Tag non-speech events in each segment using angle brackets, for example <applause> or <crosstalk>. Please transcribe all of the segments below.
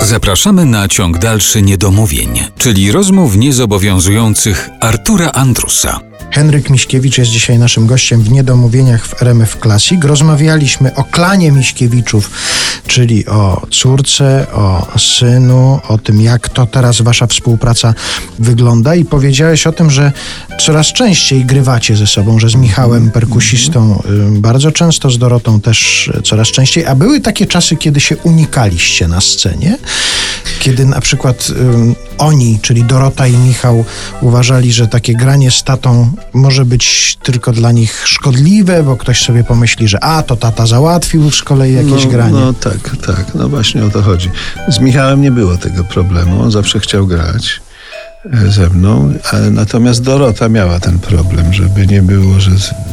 Zapraszamy na ciąg dalszy niedomówień, czyli rozmów niezobowiązujących Artura Andrusa. Henryk Miśkiewicz jest dzisiaj naszym gościem w Niedomówieniach w RMF Classic. Rozmawialiśmy o klanie Miśkiewiczów, czyli o córce, o synu, o tym, jak to teraz wasza współpraca wygląda. I powiedziałeś o tym, że coraz częściej grywacie ze sobą, że z Michałem, perkusistą, y, bardzo często, z Dorotą też y, coraz częściej, a były takie czasy, kiedy się unikaliście na scenie, kiedy na przykład ym, oni, czyli Dorota i Michał, uważali, że takie granie z tatą może być tylko dla nich szkodliwe, bo ktoś sobie pomyśli, że a, to tata załatwił z kolei jakieś no, granie. No tak, tak, no właśnie o to chodzi. Z Michałem nie było tego problemu, on zawsze chciał grać e, ze mną, natomiast Dorota miała ten problem, żeby nie było, że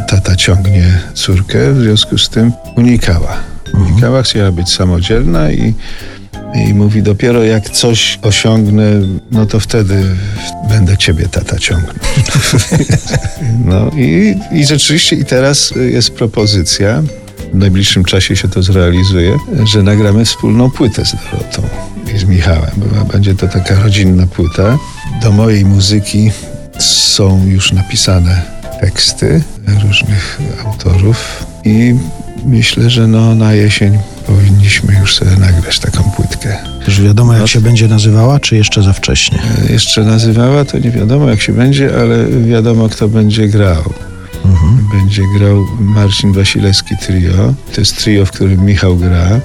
tata ciągnie córkę, w związku z tym unikała. Unikała, chciała być samodzielna i i mówi, dopiero jak coś osiągnę, no to wtedy będę ciebie tata ciągnął. <laughs> no i, i rzeczywiście i teraz jest propozycja, w najbliższym czasie się to zrealizuje, że nagramy wspólną płytę z Dorotą i z Michałem. Będzie to taka rodzinna płyta. Do mojej muzyki są już napisane teksty różnych autorów i myślę, że no na jesień powinniśmy już sobie nagrać taką płytkę. Już wiadomo, jak się będzie nazywała, czy jeszcze za wcześnie? E, Jeszcze nazywała, to nie wiadomo jak się będzie, ale wiadomo kto będzie grał. Będzie grał Marcin Wasilewski Trio. To jest trio, w którym Michał gra. E,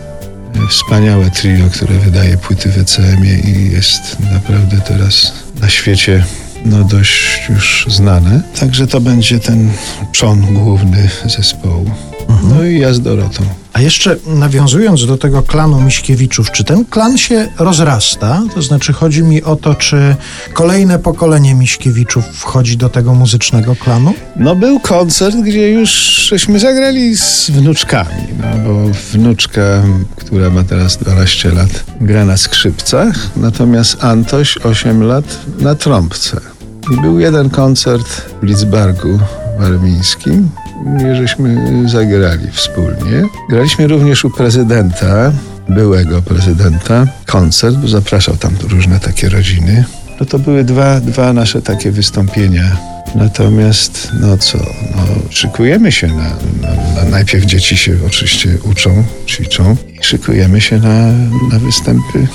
Wspaniałe trio, które wydaje płyty w ECM-ie i jest naprawdę teraz na świecie no dość już znane. Także to będzie ten czon główny zespołu. No i ja z Dorotą. A jeszcze nawiązując do tego klanu Miśkiewiczów, czy ten klan się rozrasta? To znaczy chodzi mi o to, czy kolejne pokolenie Miśkiewiczów wchodzi do tego muzycznego klanu? No był koncert, gdzie już żeśmy zagrali z wnuczkami, no bo wnuczka, która ma teraz 12 lat, gra na skrzypcach, natomiast Antoś 8 lat na trąbce. I był jeden koncert w Lidzbargu warmińskim, gdzie żeśmy zagrali wspólnie. Graliśmy również u prezydenta, byłego prezydenta, koncert, bo zapraszał tam różne takie rodziny. No to były dwa, dwa nasze takie wystąpienia. Natomiast, no co, no, szykujemy się na, na, na Najpierw dzieci się oczywiście uczą, ćwiczą i szykujemy się na, na występy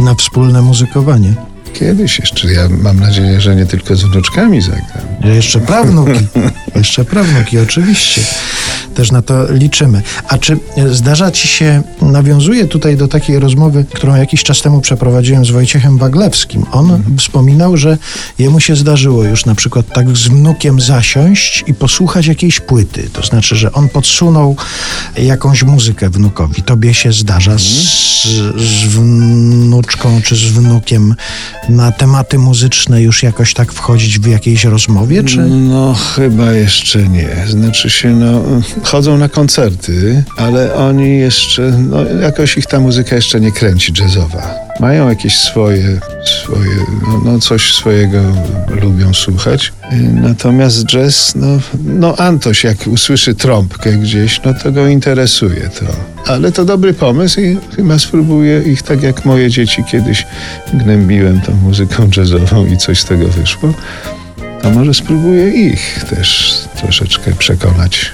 Na wspólne muzykowanie. Kiedyś jeszcze. Ja mam nadzieję, że nie tylko z wnuczkami zagram. Jeszcze prawnuki. <laughs> Jeszcze prawnuki, oczywiście. Też na to liczymy. A czy zdarza ci się, nawiązuje tutaj do takiej rozmowy, którą jakiś czas temu przeprowadziłem z Wojciechem Waglewskim. On wspominał, że jemu się zdarzyło już na przykład tak z wnukiem zasiąść i posłuchać jakiejś płyty. To znaczy, że on podsunął jakąś muzykę wnukowi. Tobie się zdarza z, z wnuczką czy z wnukiem na tematy muzyczne już jakoś tak wchodzić w jakiejś rozmowie, czy... No chyba jeszcze nie. Znaczy się, no chodzą na koncerty, ale oni jeszcze, no jakoś ich ta muzyka jeszcze nie kręci jazzowa. Mają jakieś swoje, swoje no, no coś swojego lubią słuchać. Y, Natomiast jazz, no, no Antoś jak usłyszy trąbkę gdzieś, no to go interesuje to. Ale to dobry pomysł i chyba spróbuję ich tak jak moje dzieci kiedyś gnębiłem tą muzyką jazzową i coś z tego wyszło. To może spróbuję ich też troszeczkę przekonać